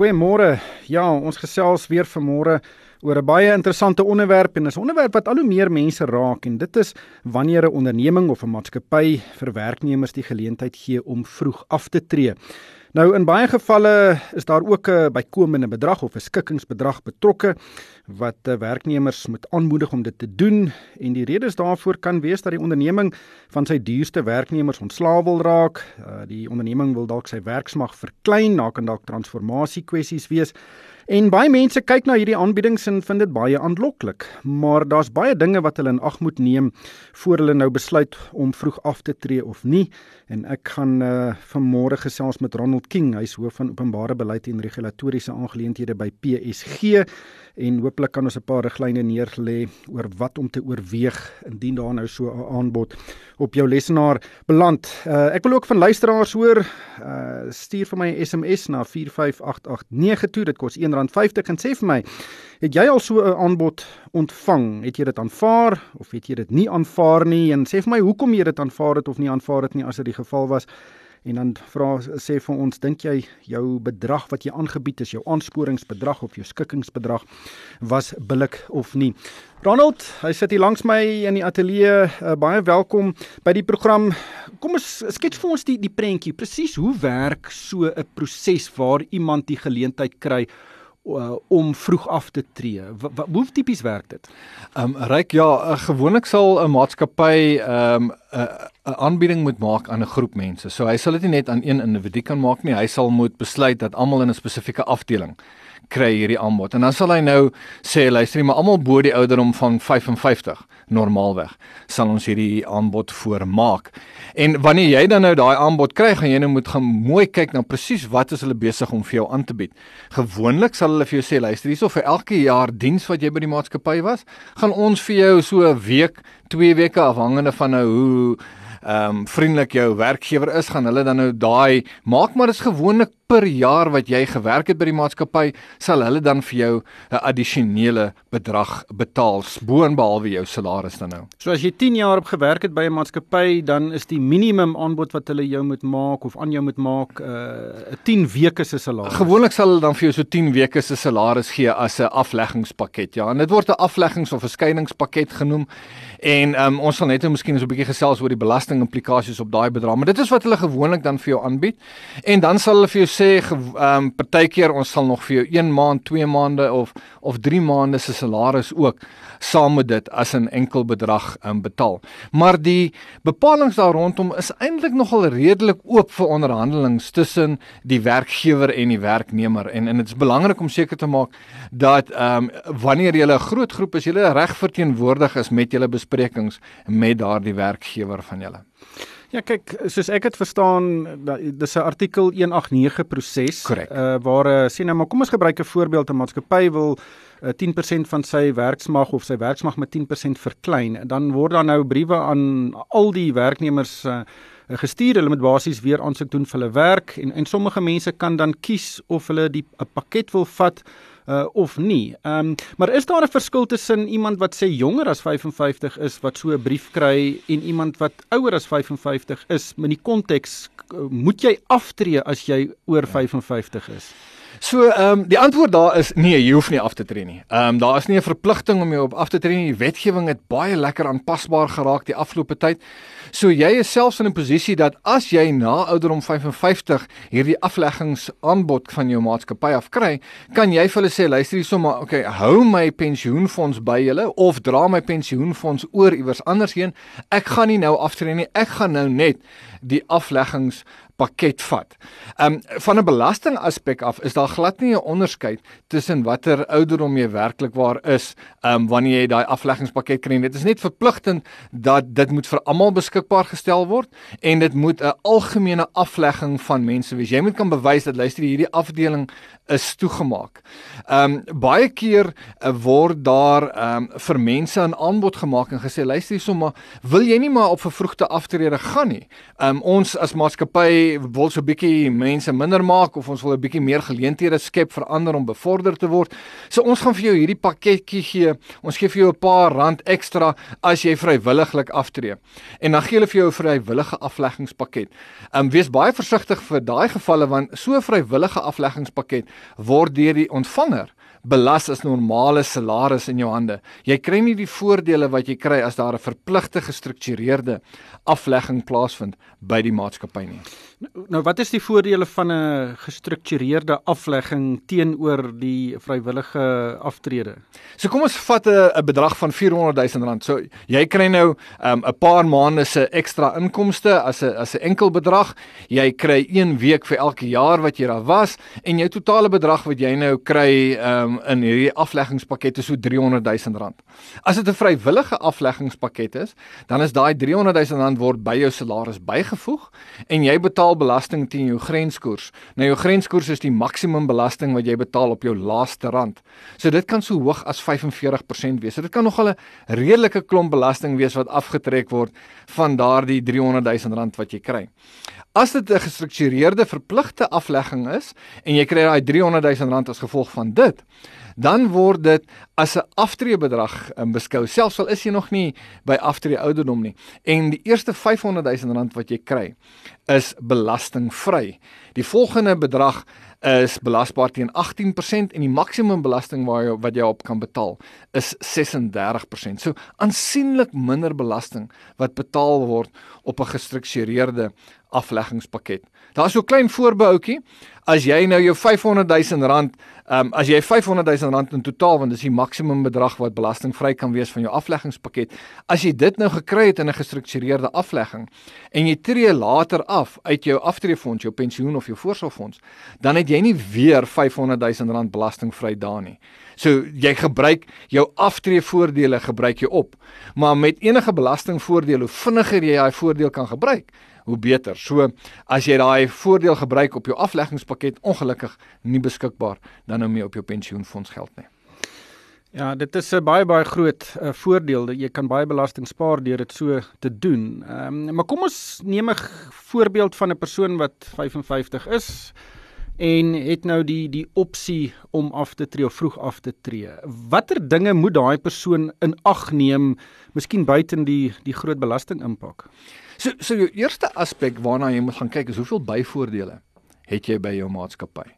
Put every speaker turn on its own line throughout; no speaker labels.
Goeiemôre. Ja, ons gesels weer vanmôre oor 'n baie interessante onderwerp en 'n onderwerp wat al hoe meer mense raak en dit is wanneer 'n onderneming of 'n maatskappy vir werknemers die geleentheid gee om vroeg af te tree. Nou in baie gevalle is daar ook 'n bykomende bedrag of 'n skikkingsbedrag betrokke wat eh, werknemers moet aanmoedig om dit te doen en die redes daarvoor kan wees dat die onderneming van sy duurste werknemers ontslaaw wil raak. Uh, die onderneming wil dalk sy werksmag verklein, daar kan dalk transformasie kwessies wees. En baie mense kyk na hierdie aanbiedings en vind dit baie aanloklik, maar daar's baie dinge wat hulle in ag moet neem voor hulle nou besluit om vroeg af te tree of nie. En ek gaan uh, vanmôre gesels met Ronald King, hy's hoof van openbare beleid en regulatoriese aangeleenthede by PSG en hooplik kan ons 'n paar riglyne neerlê oor wat om te oorweeg indien daar nou so 'n aanbod op jou lesenaar beland. Uh, ek wil ook van luisteraars hoor, uh, stuur vir my 'n SMS na 45889 toe. Dit kos R1.50 en sê vir my, het jy al so 'n aanbod ontvang? Het jy dit aanvaar of het jy dit nie aanvaar nie? En sê vir my hoekom jy dit aanvaar het of nie aanvaar het nie as dit die geval was. En dan vra sê vir ons, dink jy jou bedrag wat jy aangebied is, jou aansporingsbedrag of jou skikkingsbedrag was billik of nie? Ronald, hy sit hier langs my in die ateljee. Uh, baie welkom by die program. Kom ons skets vir ons die die prentjie. Presies hoe werk so 'n proses waar iemand die geleentheid kry uh, om vroeg af te tree. W hoe tipies werk dit?
Ehm um, ryk ja, uh, gewoonlik sal 'n maatskappy ehm um, 'n 'n aanbieding moet maak aan 'n groep mense. So hy sal dit nie net aan een individu kan maak nie. Hy sal moet besluit dat almal in 'n spesifieke afdeling kry hierdie aanbod. En dan sal hy nou sê luister, maar almal bo die ouderdom van 55 normaalweg sal ons hierdie aanbod voormaak. En wanneer jy dan nou daai aanbod kry, gaan jy nou moet gaan mooi kyk na presies wat is hulle besig om vir jou aan te bied. Gewoonlik sal hulle vir jou sê luister, hierso vir elke jaar diens wat jy by die maatskappy was, gaan ons vir jou so 'n week, 2 weke afhangende van nou hoe ehm um, vriendelik jou werkgewer is, gaan hulle dan nou daai maak maar is gewoonlik per jaar wat jy gewerk het by die maatskappy, sal hulle dan vir jou 'n addisionele bedrag betaal boonbehalwe jou salaris dan nou.
So as jy 10 jaar op gewerk het by 'n maatskappy, dan is die minimum aanbod wat hulle jou moet maak of aan jou moet maak 'n uh, 10 weke se salaris.
Gewoonlik sal hulle dan vir jou so 10 weke se salaris gee as 'n afleggingspakket. Ja, en dit word 'n afleggings of 'n skeiingspakket genoem. En um, ons sal net nou miskien so 'n bietjie gesels oor die belasting implikasies op daai bedrag, maar dit is wat hulle gewoonlik dan vir jou aanbied. En dan sal hulle vir jou sê ehm um, partykeer ons sal nog vir jou 1 maand, 2 maande of of 3 maande se salaris ook saam met dit as 'n enkel bedrag ehm um, betaal. Maar die bepalinge daar rondom is eintlik nogal redelik oop vir onderhandelings tussen die werkgewer en die werknemer en en dit is belangrik om seker te maak dat ehm um, wanneer jy 'n groot groep is, jy reg verteenwoordig is met julle besprekings met daardie werkgewer van julle.
Ja kyk, soos ek dit verstaan, dis 'n artikel 189 proses
uh,
waar uh, sien nou maar kom ons gebruik 'n voorbeeld 'n maatskappy wil uh, 10% van sy werksmag of sy werksmag met 10% verklein. Dan word daar nou briewe aan al die werknemers uh, gestuur. Hulle moet basies weer aansoek doen vir hulle werk en en sommige mense kan dan kies of hulle die 'n pakket wil vat uh, of nie. Ehm um, maar is daar 'n verskil tussen iemand wat sê jonger as 55 is wat so 'n brief kry en iemand wat ouer as 55 is? In die konteks moet jy aftree as jy oor 55 is.
So ehm um, die antwoord daar is nee, jy hoef nie af te tree nie. Ehm um, daar is nie 'n verpligting om jou op af te tree nie. Die wetgewing het baie lekker aanpasbaar geraak die afgelope tyd. So jy is selfs in 'n posisie dat as jy na ouderdom 55 hierdie afleggingsaanbod van jou maatskappy af kry, kan jy vir hulle sê luister hier sommer, okay, hou my pensioenfonds by julle of dra my pensioenfonds oor iewers anders heen. Ek gaan nie nou aftree nie. Ek gaan nou net die afleggings pakket vat. Ehm um, van 'n belasting aspek af is daar glad nie 'n onderskeid tussen watter ouderdom jy werklik waar is, ehm um, wanneer jy daai afleggingspakket kry. Dit is net verpligtend dat dit moet vir almal beskikbaar gestel word en dit moet 'n algemene aflegging van mense wees. Jy moet kan bewys dat luister hierdie afdeling is toegemaak. Ehm um, baie keer uh, word daar ehm um, vir mense 'n aanbod gemaak en gesê luister hierso maar wil jy nie maar op vervroegde aftrede gaan nie. Ehm um, ons as maatskappy wil so 'n bietjie mense minder maak of ons wil 'n bietjie meer geleenthede skep vir ander om bevorder te word. So ons gaan vir jou hierdie pakketjie gee. Ons gee vir jou 'n paar rand ekstra as jy vrywilliglik aftree. En dan gee hulle vir jou 'n vrywillige afleggingspakket. Ehm um, wees baie versigtig vir daai gevalle want so 'n vrywillige afleggingspakket word deur die ontvanger belas as normale salaris in jou hande. Jy kry nie die voordele wat jy kry as daar 'n verpligte gestruktureerde aflegging plaasvind by die maatskappy nie.
Nou wat is die voordele van 'n gestruktureerde aflegging teenoor die vrywillige aftrede?
So kom ons vat 'n bedrag van 400 000 rand. So jy kry nou um, 'n um, paar maande se ekstra inkomste as 'n as 'n enkel bedrag. Jy kry 1 week vir elke jaar wat jy daar was en jou totale bedrag wat jy nou kry um, in hierdie afleggingspakket is so 300 000 rand. As dit 'n vrywillige afleggingspakket is, dan is daai 300 000 rand word by jou salaris bygevoeg en jy betaal belasting teen jou grenskoers. Nou jou grenskoers is die maksimum belasting wat jy betaal op jou laaste rand. So dit kan so hoog as 45% wees. So dit kan nogal 'n redelike klomp belasting wees wat afgetrek word van daardie 300 000 rand wat jy kry. As dit 'n gestruktureerde verpligte aflegging is en jy kry daai 300 000 rand as gevolg van dit, dan word dit as 'n aftreebedrag um, beskou selfs al is jy nog nie by aftree ouderdom nie en die eerste 500 000 rand wat jy kry is belastingvry. Die volgende bedrag is belasbaar teen 18% en die maksimum belasting waar jy wat jy op kan betaal is 36%. So aansienlik minder belasting wat betaal word op 'n gestruktureerde afleggingspakket. Daar's so 'n klein voorbehoudjie. As jy nou jou 500 000 rand, ehm um, as jy 500 000 rand in totaal want dis die maksimum bedrag wat belastingvry kan wees van jou afleggingspakket. As jy dit nou gekry het in 'n gestruktureerde aflegging en jy tree later af uit jou aftreefonds, jou pensioen of jou voorsorgfonds, dan het jy nie weer 500 000 rand belastingvry daar nie. So jy gebruik jou aftreevoordele gebruik jy op. Maar met enige belastingvoordeel, hoe vinniger jy daai voordeel kan gebruik, hoe beter. So as jy daai voordeel gebruik op jou afleggingspakket ongelukkig nie beskikbaar dan nou meer op jou pensioenfonds geld nie.
Ja, dit is 'n baie baie groot uh, voordeel dat jy kan baie belasting spaar deur dit so te doen. Ehm um, maar kom ons neem 'n voorbeeld van 'n persoon wat 55 is en het nou die die opsie om af te tree of vroeg af te tree. Watter dinge moet daai persoon in ag neem, miskien buiten die die groot belasting impak?
So so jou eerste aspek waarna jy moet gaan kyk is hoeveel byvoordele het jy by jou maatskappy.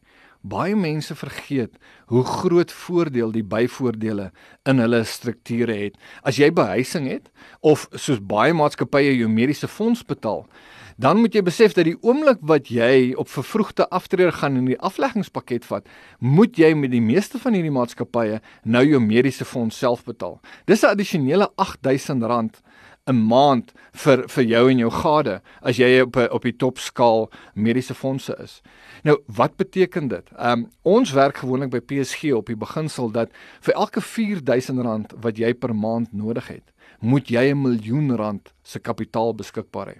Baie mense vergeet hoe groot voordeel die byvoordele in hulle strukture het. As jy behuising het of soos baie maatskappye jou mediese fonds betaal, dan moet jy besef dat die oomblik wat jy op vervroegde aftrede gaan en die afleggingspakket vat, moet jy met die meeste van hierdie maatskappye nou jou mediese fonds self betaal. Dis 'n addisionele R8000 'n maand vir vir jou en jou gade as jy op op die topskaal mediese fondse is. Nou, wat beteken dit? Ehm um, ons werk gewoonlik by PSG op die beginsel dat vir elke R4000 wat jy per maand nodig het, moet jy 'n miljoen rand se kapitaal beskikbaar hê.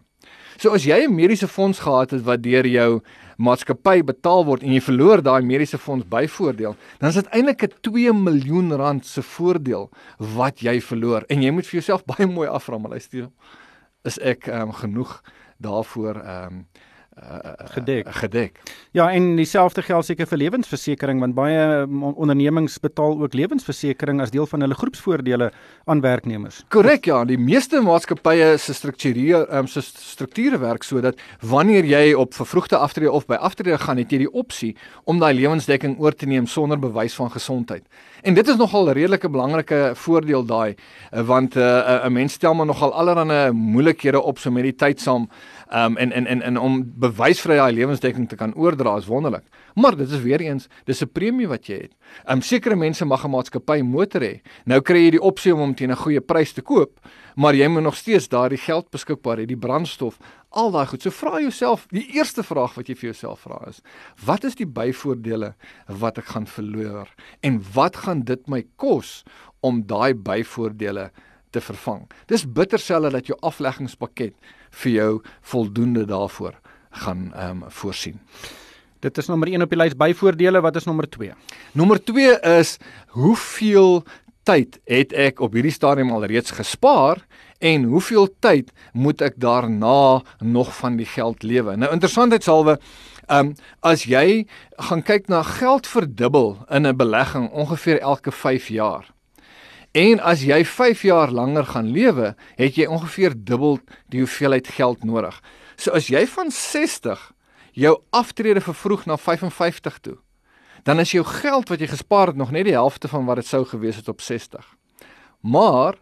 So as jy 'n mediese fonds gehad het wat deur jou maatskappy betaal word en jy verloor daai mediese fonds byvoordeel, dan is dit eintlik 'n 2 miljoen rand se voordeel wat jy verloor. En jy moet vir jouself baie mooi afvra, maar luister, is ek um, genoeg daarvoor ehm um,
uh, gedek.
Uh, gedek.
Ja, en dieselfde geld seker vir lewensversekering want baie ondernemings betaal ook lewensversekering as deel van hulle groepsvoordele aan werknemers.
Korrek, ja, die meeste maatskappye se struktuur um, se strukture werk sodat wanneer jy op vervroegde aftrede of by aftrede gaan, het jy die opsie om daai lewensdekking oor te neem sonder bewys van gesondheid. En dit is nogal 'n redelike belangrike voordeel daai want 'n uh, 'n mens stel maar nogal allerlei moeilikhede op so met die tyd saam um, en en en en om bewysvry daai lewensdekking te kan oordra is wonderlik. Maar dit is weer eens, dis 'n premie wat jy het. Um sekere mense mag 'n maatskappy motor hê. Nou kry jy die opsie om hom teen 'n goeie prys te koop, maar jy moet nog steeds daardie geld beskikbaar hê, die brandstof, al daai goed. So vra jouself, die eerste vraag wat jy vir jouself vra is: Wat is die byvoordele wat ek gaan verloor en wat gaan dit my kos om daai byvoordele te vervang? Dis bitterselle dat jou afleggingspakket vir jou voldoende daarvoor gaan ehm um, voorsien.
Dit is nommer 1 op die lys byvoordele, wat is nommer 2?
Nommer 2 is hoeveel tyd het ek op hierdie stadium al reeds gespaar en hoeveel tyd moet ek daarna nog van die geld lewe? Nou interessantheidshalwe Ehm um, as jy gaan kyk na geld verdubbel in 'n belegging ongeveer elke 5 jaar. En as jy 5 jaar langer gaan lewe, het jy ongeveer dubbel die hoeveelheid geld nodig. So as jy van 60 jou aftrede vervroeg na 55 toe, dan is jou geld wat jy gespaar het nog net die helfte van wat dit sou gewees het op 60. Maar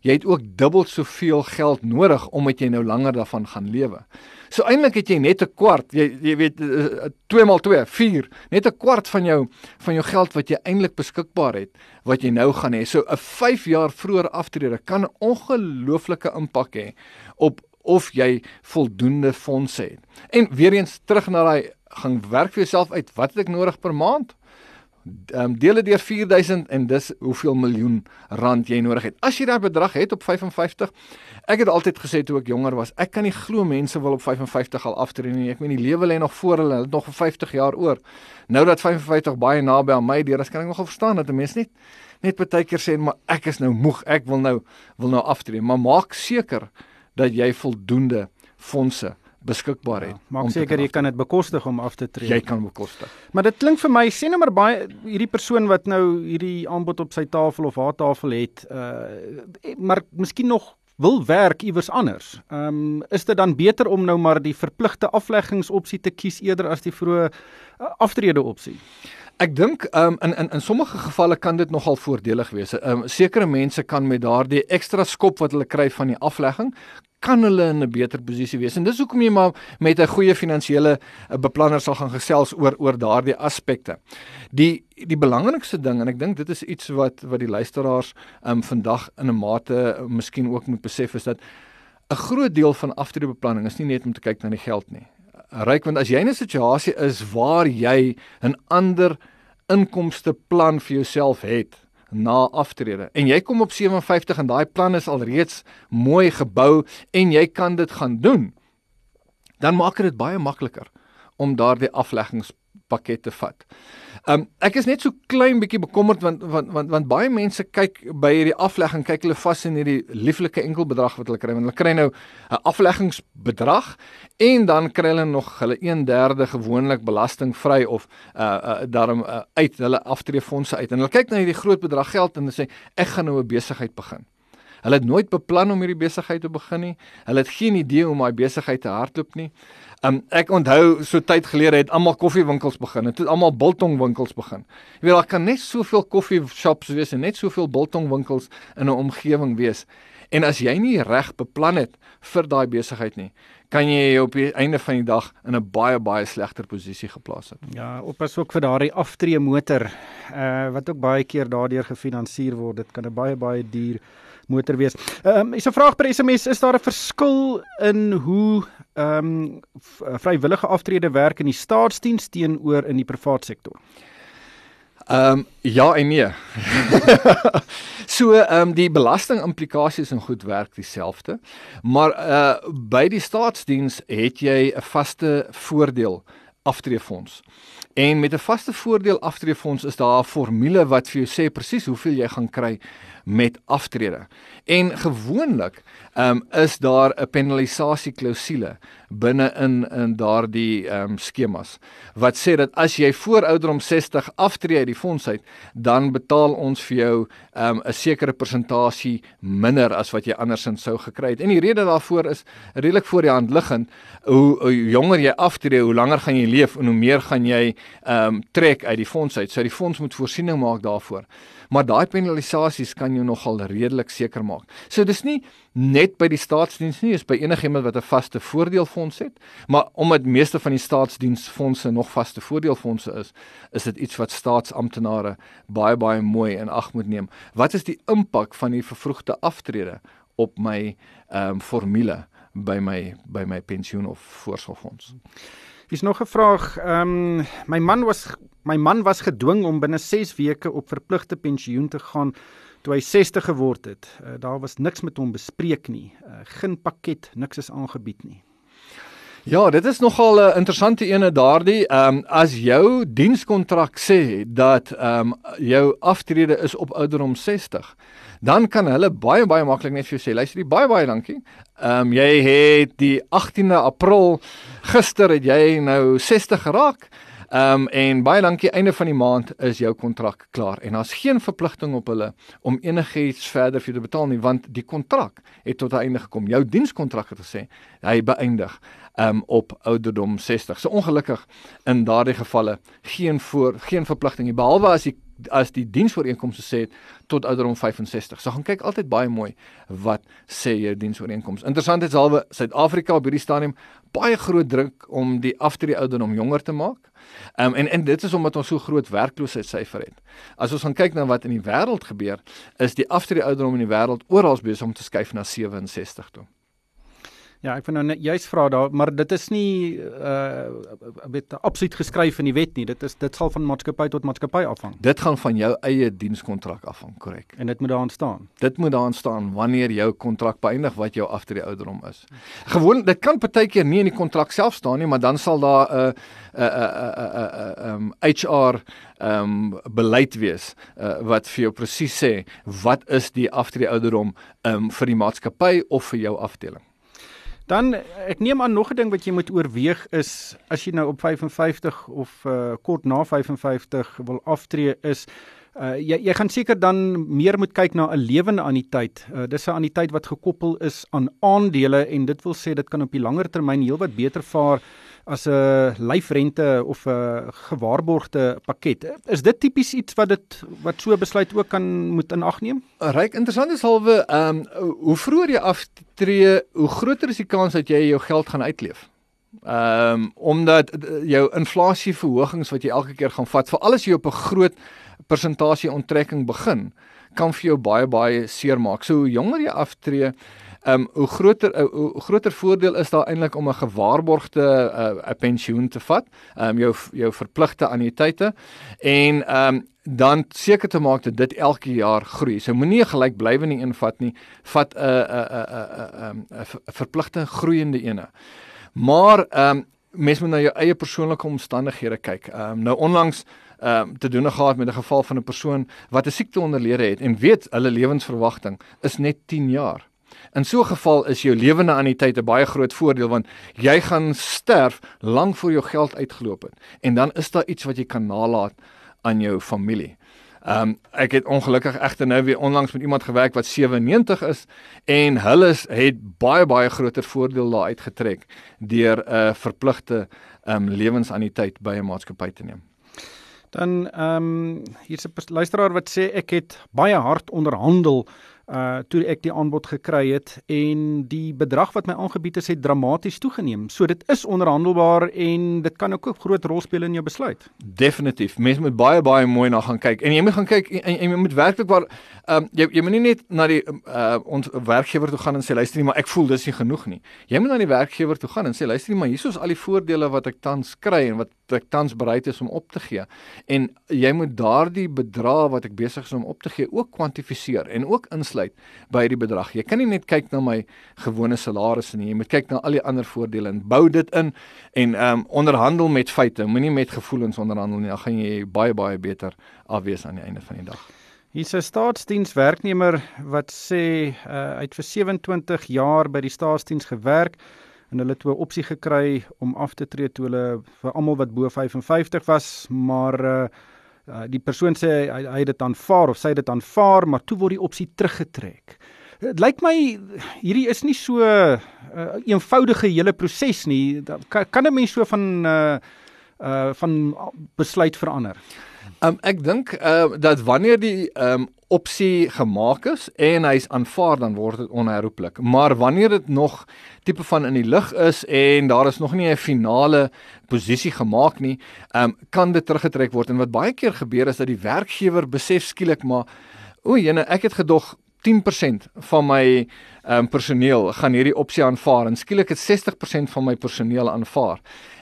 jy het ook dubbel soveel geld nodig omdat jy nou langer daarvan gaan lewe. So eintlik het jy net 'n kwart, jy jy weet 2 x 2, 4, net 'n kwart van jou van jou geld wat jy eintlik beskikbaar het wat jy nou gaan hê. So 'n 5 jaar vroeër aftrede kan 'n ongelooflike impak hê op of jy voldoende fondse het. En weer eens terug na daai gaan werk vir jouself uit, wat het ek nodig per maand? Ehm um, deel dit deur 4000 en dis hoeveel miljoen rand jy nodig het. As jy daai bedrag het op 55, ek het altyd gesê toe ek jonger was, ek kan nie glo mense wil op 55 al aftree nie. Ek meen die lewe lê nog voor hulle, hulle het nog vir 50 jaar oor. Nou dat 55 baie naby aan my deur is, kan ek nogal verstaan dat 'n mens net net baie keer sê maar ek is nou moeg, ek wil nou wil nou aftree, maar maak seker dat jy voldoende fondse beskikbaar het.
Ja, maak seker jy kan dit bekostig om af te tree.
Jy kan bekostig.
Maar dit klink vir my sê nou maar baie hierdie persoon wat nou hierdie aanbod op sy tafel of haar tafel het, uh maar miskien nog wil werk iewers anders. Ehm um, is dit dan beter om nou maar die verpligte afleggingsopsie te kies eerder as die vroeë uh, aftrede opsie?
Ek dink um, in in in sommige gevalle kan dit nogal voordelig wees. Um, sekere mense kan met daardie ekstra skop wat hulle kry van die aflegging kan hulle in 'n beter posisie wees. En dis hoekom jy maar met 'n goeie finansiële eh, beplanner sal gaan gesels oor oor daardie aspekte. Die die belangrikste ding en ek dink dit is iets wat wat die luisteraars um vandag in 'n mate uh, miskien ook moet besef is dat 'n groot deel van aftreebeplanning is nie net om te kyk na die geld nie ryk want as jy in 'n situasie is waar jy 'n ander inkomste plan vir jouself het na aftrede en jy kom op 57 en daai plan is alreeds mooi gebou en jy kan dit gaan doen dan maak dit baie makliker om daardie afleggingspakket te vat. Um ek is net so klein bietjie bekommerd want want want want baie mense kyk by hierdie aflegging kyk hulle vas in hierdie lieflike enkelbedrag wat hulle kry want hulle kry nou 'n afleggingsbedrag en dan kry hulle nog hulle 1/3 gewoonlik belastingvry of uh, uh daarom uh, uit hulle aftreefondse uit en hulle kyk na hierdie groot bedrag geld en hulle sê ek gaan nou 'n besigheid begin. Hulle het nooit beplan om hierdie besigheid te begin nie. Hulle het geen idee hoe daai besigheid te hardloop nie. Um ek onthou so tyd gelede het almal koffiewinkels begin. Dit het almal biltongwinkels begin. Jy weet daar kan net soveel koffieshops wees en net soveel biltongwinkels in 'n omgewing wees. En as jy nie reg beplan het vir daai besigheid nie, kan jy op die einde van die dag in 'n baie baie slegter posisie geplaas het.
Ja, oppas ook vir daardie aftreë motor uh wat ook baie keer daardeur gefinansier word. Dit kan 'n baie baie duur motor wees. Ehm um, is 'n vraag per SMS, is daar 'n verskil in hoe ehm um, vrywillige aftrede werk in die staatsdiens teenoor in die privaat sektor?
Ehm um, ja en nee. so ehm um, die belasting implikasies en goed werk dieselfde. Maar uh by die staatsdiens het jy 'n vaste voordeel aftreefonds. En met 'n vaste voordeel aftreefonds is daar 'n formule wat vir jou sê presies hoeveel jy gaan kry met aftrede. En gewoonlik um, is daar 'n penalisasie klousule binne in in daardie ehm um, skemas wat sê dat as jy voor ouderdom 60 aftree uit die fonds uit, dan betaal ons vir jou ehm um, 'n sekere persentasie minder as wat jy andersins sou gekry het. En die rede daarvoor is redelik voor die hand liggend. Hoe, hoe jonger jy aftree, hoe langer gaan jy leef en hoe meer gaan jy ehm um, trek uit die fonds uit. So die fonds moet voorsiening maak daarvoor maar daai penalisasies kan jou nogal redelik seker maak. So dis nie net by die staatsdiens nie, is by enigiemand wat 'n vaste voordeelfonds het, maar omdat meeste van die staatsdiensfondse nog vaste voordeelfondse is, is dit iets wat staatsamptenare baie baie mooi in ag moet neem. Wat is die impak van die vervroegde aftrede op my ehm um, formule by my by my pensioen of voorsorgfonds?
Hier's nog 'n vraag. Ehm um, my man was my man was gedwing om binne 6 weke op verpligte pensioen te gaan toe hy 60 geword het. Uh, daar was niks met hom bespreek nie. Uh, geen pakket, niks is aangebied nie.
Ja, dit is nogal 'n interessante ene daardie. Ehm um, as jou dienskontrak sê dat ehm um, jou aftrede is op ouderdom 60, dan kan hulle baie baie maklik net vir jou sê, luister, baie baie dankie. Ehm um, jy het die 18de April gister het jy nou 60 geraak. Ehm um, en baie dankie einde van die maand is jou kontrak klaar en daar's geen verpligting op hulle om enigiets verder vir jou te betaal nie want die kontrak het tot 'n einde gekom. Jou dienskontrak het gesê hy beëindig um, op ouderdom 60. So ongelukkig in daardie gevalle geen voor geen verpligting nie behalwe as die as die diensooreenkomste sê tot ouderdom 65. So gaan kyk altyd baie mooi wat sê jou diensooreenkoms. Interessant is alwe Suid-Afrika op hierdie stadium baie groot druk om die aftrede ouderdom jonger te maak. Um, en en dit is omdat ons so groot werkloosheidsyfer het. As ons gaan kyk na wat in die wêreld gebeur, is die aftrede ouderdom in die wêreld oral besig om te skuif na 67 toe.
Ja, ek vind nou net juist vra daar, maar dit is nie uh weet absoluut geskryf in die wet nie. Dit is dit sal van maatskappy tot maatskappy afhang.
Dit gaan van jou eie dienskontrak afhang, korrek.
En dit moet daar staan.
Dit moet daar staan wanneer jou kontrak beëindig wat jou aftrede ouderdom is. Gewoon dit kan partykeer nie in die kontrak self staan nie, maar dan sal daar 'n uh, 'n uh, 'n uh, 'n uh, um HR um beleid wees uh, wat vir jou presies sê wat is die aftrede ouderdom um vir die maatskappy of vir jou afdeling.
Dan ek neem aan nog 'n ding wat jy moet oorweeg is as jy nou op 55 of uh, kort na 55 wil aftree is uh, jy jy gaan seker dan meer moet kyk na 'n lewende anniteit. Uh, dis 'n anniteit wat gekoppel is aan aandele en dit wil sê dit kan op die langer termyn heelwat beter vaar as 'n lyfrente of 'n gewaarborgde pakket. Is dit tipies iets wat dit wat so besluit ook kan moet in ag neem?
Ryk interessant is halwe ehm um, hoe vroeër jy aftree, hoe groter is die kans dat jy jou geld gaan uitleef. Ehm um, omdat jou inflasieverhogings wat jy elke keer gaan vat, veral as jy op 'n groot persentasie onttrekking begin, kan vir jou baie baie seermaak. So hoe jonger jy aftree, Ehm um, hoe groter uh, hoe groter voordeel is daar eintlik om 'n gewaarborgde eh, 'n uh, pensioen te vat, ehm um, jou jou verpligte anniteite en ehm um, dan seker te maak dat dit elke jaar groei. So moenie 'n gelykblywende een vat nie, vat 'n 'n 'n 'n 'n verpligte groeiende ene. Maar ehm um, mens moet na jou eie persoonlike omstandighede kyk. Ehm um, nou onlangs ehm um, te doen gehad met 'n geval van 'n persoon wat 'n siekte onderlede het en weet hulle lewensverwagting is net 10 jaar. In so 'n geval is jou lewende anniteit 'n baie groot voordeel want jy gaan sterf lank voor jou geld uitgeloop het en dan is daar iets wat jy kan nalat aan jou familie. Ehm um, ek het ongelukkig egter nou weer onlangs met iemand gewerk wat 97 is en hulle het baie baie groter voordeel daar uitgetrek deur 'n uh, verpligte ehm um, lewensanniteit by 'n maatskappy te neem.
Dan ehm um, hier's 'n luisteraar wat sê ek het baie hard onderhandel uh toe ek die aanbod gekry het en die bedrag wat my aangebied is het dramaties toegeneem. So dit is onderhandelbaar en dit kan ook 'n groot rol speel in jou besluit.
Definitief. Mense moet baie baie mooi na gaan kyk. En jy moet gaan kyk en jy moet werklik waar ehm um, jy jy moet nie net na die uh ons werkgewer toe gaan en sê luister nie, maar ek voel dis nie genoeg nie. Jy moet na die werkgewer toe gaan en sê luister nie, maar hier is al die voordele wat ek tans kry en wat ek tans bereid is om op te gee. En jy moet daardie bedrag wat ek besig is om op te gee ook kwantifiseer en ook insluit by die bedrag. Jy kan nie net kyk na my gewone salaris nie, jy moet kyk na al die ander voordele en bou dit in en ehm um, onderhandel met feite, moenie met gevoelens onderhandel nie. Dan gaan jy baie baie beter afwees aan die einde van die dag.
Hier's 'n staatsdienswerknemer wat sê uh, hy het vir 27 jaar by die staatsdiens gewerk en hulle het 'n opsie gekry om af te tree toe hulle vir almal wat bo 55 was, maar uh, Uh, die persoon sê hy hy het dit aanvaar of sy het dit aanvaar, maar toe word die opsie teruggetrek. Dit lyk my hierdie is nie so 'n uh, eenvoudige hele proses nie. Kan, kan 'n mens so van uh uh van besluit verander?
Um, ek dink uh dat wanneer die um opsie gemaak is en hy's aanvaar dan word dit onherroepelik. Maar wanneer dit nog tipe van in die lug is en daar is nog nie 'n finale posisie gemaak nie, um, kan dit teruggetrek word en wat baie keer gebeur is dat die werkgewer besef skielik maar o, jene, ek het gedog 10% van my um, personeel gaan hierdie opsie aanvaar en skielik het 60% van my personeel aanvaar.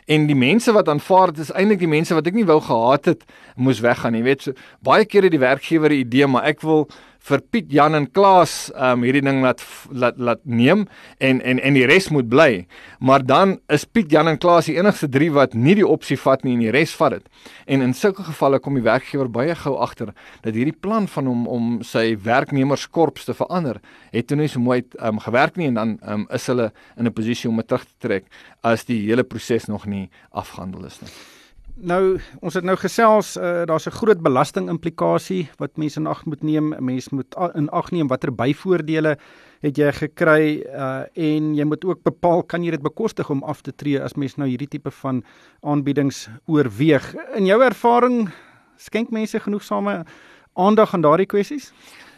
En die mense wat aanvaar dit is eintlik die mense wat ek nie wou gehad het moes weggaan. Jy weet, so, baie kere die werkgewer 'n idee, maar ek wil vir Piet, Jan en Klaas um hierdie ding laat laat laat neem en en en die res moet bly. Maar dan is Piet, Jan en Klaas die enigste drie wat nie die opsie vat nie en die res vat dit. En in sulke gevalle kom die werkgewer baie gou agter dat hierdie plan van hom om sy werknemerskorps te verander, het toe nie so mooi um gewerk nie en dan um is hulle in 'n posisie om dit terug te trek as die hele proses nog nie afgehandel is nie.
Nou, ons het nou gesels, uh, daar's 'n groot belasting implikasie wat mense in ag moet neem. Mense moet in ag neem watter byvoordele het jy gekry uh, en jy moet ook bepaal kan jy dit bekostig om af te tree as mens nou hierdie tipe van aanbiedings oorweeg. In jou ervaring skenk mense genoegsame aandag aan daardie kwessies?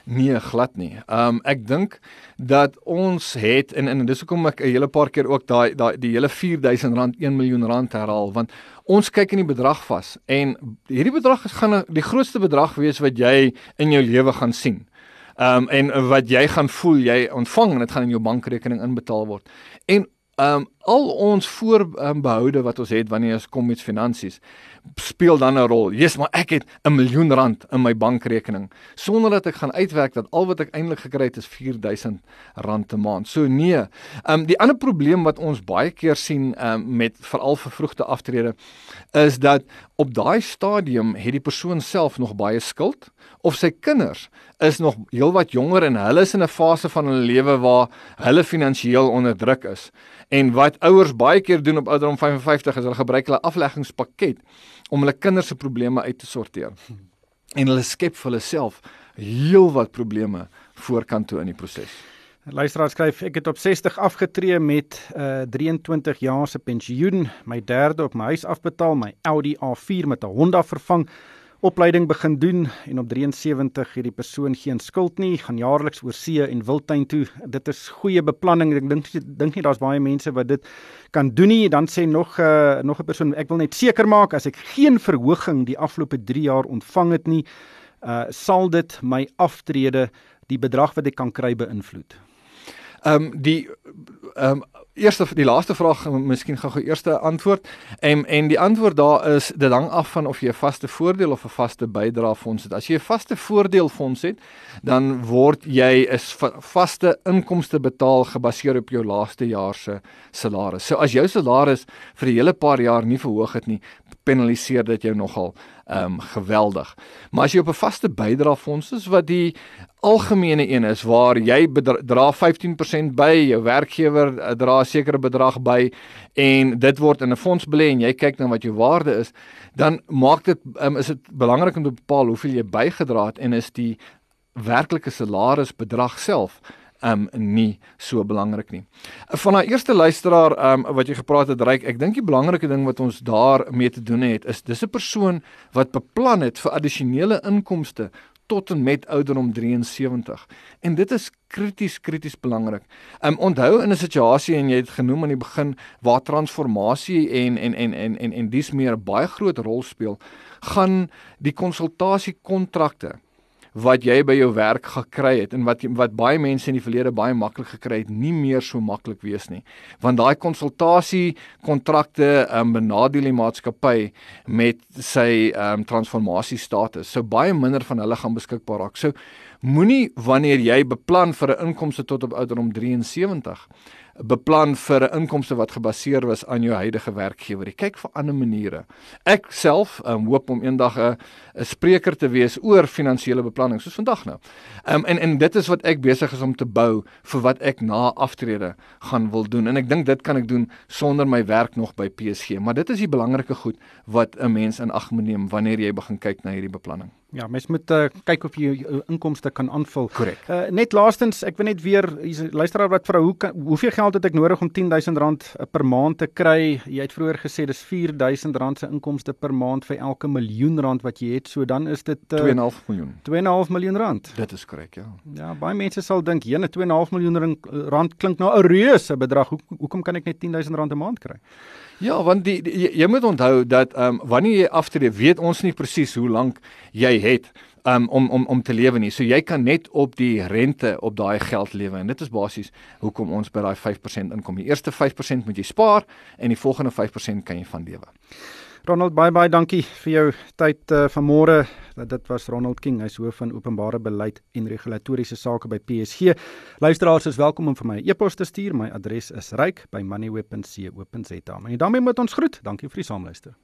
Nee, glad nie. Um, ek dink dat ons het en en dis hoekom ek 'n hele paar keer ook daai daai die hele 4000 rand 1 miljoen rand herhaal want ons kyk in die bedrag vas en hierdie bedrag gaan die grootste bedrag wees wat jy in jou lewe gaan sien. Um, en wat jy gaan voel jy ontvang en dit gaan in jou bankrekening inbetaal word. En um, al ons voorbehoude wat ons het wanneer ons kom met finansies speel dan 'n rol. Jesus, maar ek het 'n miljoen rand in my bankrekening sonder dat ek gaan uitwerk dat al wat ek eintlik gekry het is 4000 rand 'n maand. So nee. Ehm um, die ander probleem wat ons baie keer sien ehm um, met veral vervroegde aftrede is dat op daai stadium het die persoon self nog baie skuld of sy kinders is nog heelwat jonger en hulle is in 'n fase van hulle lewe waar hulle finansiëel onder druk is. En wat ouers baie keer doen op ouderdom 55 is hulle gebruik hulle afleggingspakket om hulle kinders se probleme uit te sorteer. En hulle skep vir hulle self heelwat probleme voorkant toe in die proses.
Luisteraar skryf ek het op 60 afgetree met 'n uh, 23 jaar se pensioen, my derde op my huis afbetaal, my Audi A4 met 'n Honda vervang opleiding begin doen en op 73 hierdie persoon geen skuld nie, gaan jaarliks oor see en wildtuin toe. Dit is goeie beplanning. Ek dink dink nie daar's baie mense wat dit kan doen nie. Dan sê nog 'n uh, eh, nog 'n persoon, ek wil net seker maak as ek geen verhoging die afgelope 3 jaar ontvang het nie, uh sal dit my aftrede die bedrag wat ek kan kry beïnvloed.
Ehm um, die ehm um, eerste die laaste vraag miskien gou-gou eerste antwoord. En en die antwoord daar is dit hang af van of jy 'n vaste voordeel of 'n vaste bydrae fonds het. As jy 'n vaste voordeel fonds het, dan word jy is vaste inkomste betaal gebaseer op jou laaste jaar se salaris. So as jou salaris vir 'n hele paar jaar nie verhoog het nie, penaliseer dit jou nogal ehm um, geweldig. Maar as jy op 'n vaste bydrae fonds is wat die algemene een is waar jy dra 15% by, jou werkgewer eh, dra 'n sekere bedrag by en dit word in 'n fonds belê en jy kyk na wat jou waarde is, dan maak dit um, is dit belangrik om te bepaal hoeveel jy bygedra het en is die werklike salarisbedrag self um nie so belangrik nie. Van daai eerste luisteraar um wat jy gepraat het, Ryk, ek dink die belangrike ding wat ons daar mee te doen het is dis 'n persoon wat beplan het vir addisionele inkomste tot en met ouderdom 73. En dit is krities krities belangrik. Um onthou in 'n situasie en jy het genoem aan die begin waar transformasie en en en en en en dis meer 'n baie groot rol speel, gaan die konsultasiekontrakte wat jy by jou werk gekry het en wat wat baie mense in die verlede baie maklik gekry het, nie meer so maklik wees nie. Want daai konsultasie kontrakte um, benadeel die maatskappy met sy um, transformasie status. So baie minder van hulle gaan beskikbaar raak. So moenie wanneer jy beplan vir 'n inkomste tot op ouderdom 73 beplan vir 'n inkomste wat gebaseer was aan jou huidige werkgewer. Jy kyk vir ander maniere. Ek self um, hoop om eendag 'n 'n spreker te wees oor finansiële beplanning soos vandag nou. Um, en en dit is wat ek besig is om te bou vir wat ek na aftrede gaan wil doen. En ek dink dit kan ek doen sonder my werk nog by PSG, maar dit is die belangrike goed wat 'n mens in ag moet neem wanneer jy begin kyk na hierdie beplanning.
Ja, mens moet uh, kyk of jy jou inkomste kan aanvul.
Korrek.
Uh, net laastens, ek wil net weer luisteraar wat vra hoe kan, hoeveel geld het ek nodig om R10000 uh, per maand te kry? Jy het vroeër gesê dis R4000 se inkomste per maand vir elke miljoen rand wat jy het. So dan is dit
uh, 2.5 miljoen.
2.5 miljoen rand.
Dit is korrek, ja.
Ja, baie mense sal dink, "Jene, 2.5 miljoen rand klink nou 'n reuse bedrag. Hoe, hoekom kan ek net R10000 'n maand kry?"
Ja, want die, die jy, jy moet onthou dat ehm um, wanneer jy aftree, weet ons nie presies hoe lank jy het um, om om om te lewe nie. So jy kan net op die rente op daai geld lewe en dit is basies hoekom ons by daai 5% inkom. Die eerste 5% moet jy spaar en die volgende 5% kan jy van lewe.
Ronald baie baie dankie vir jou tyd uh, vanmôre. Dit was Ronald King, hy's hoof van openbare beleid en regulatoriese sake by PSG. Luisteraars is welkom om vir my 'n e e-pos te stuur. My adres is ryk@moneyweb.co.za. En daarmee moet ons groet. Dankie vir die saamluister.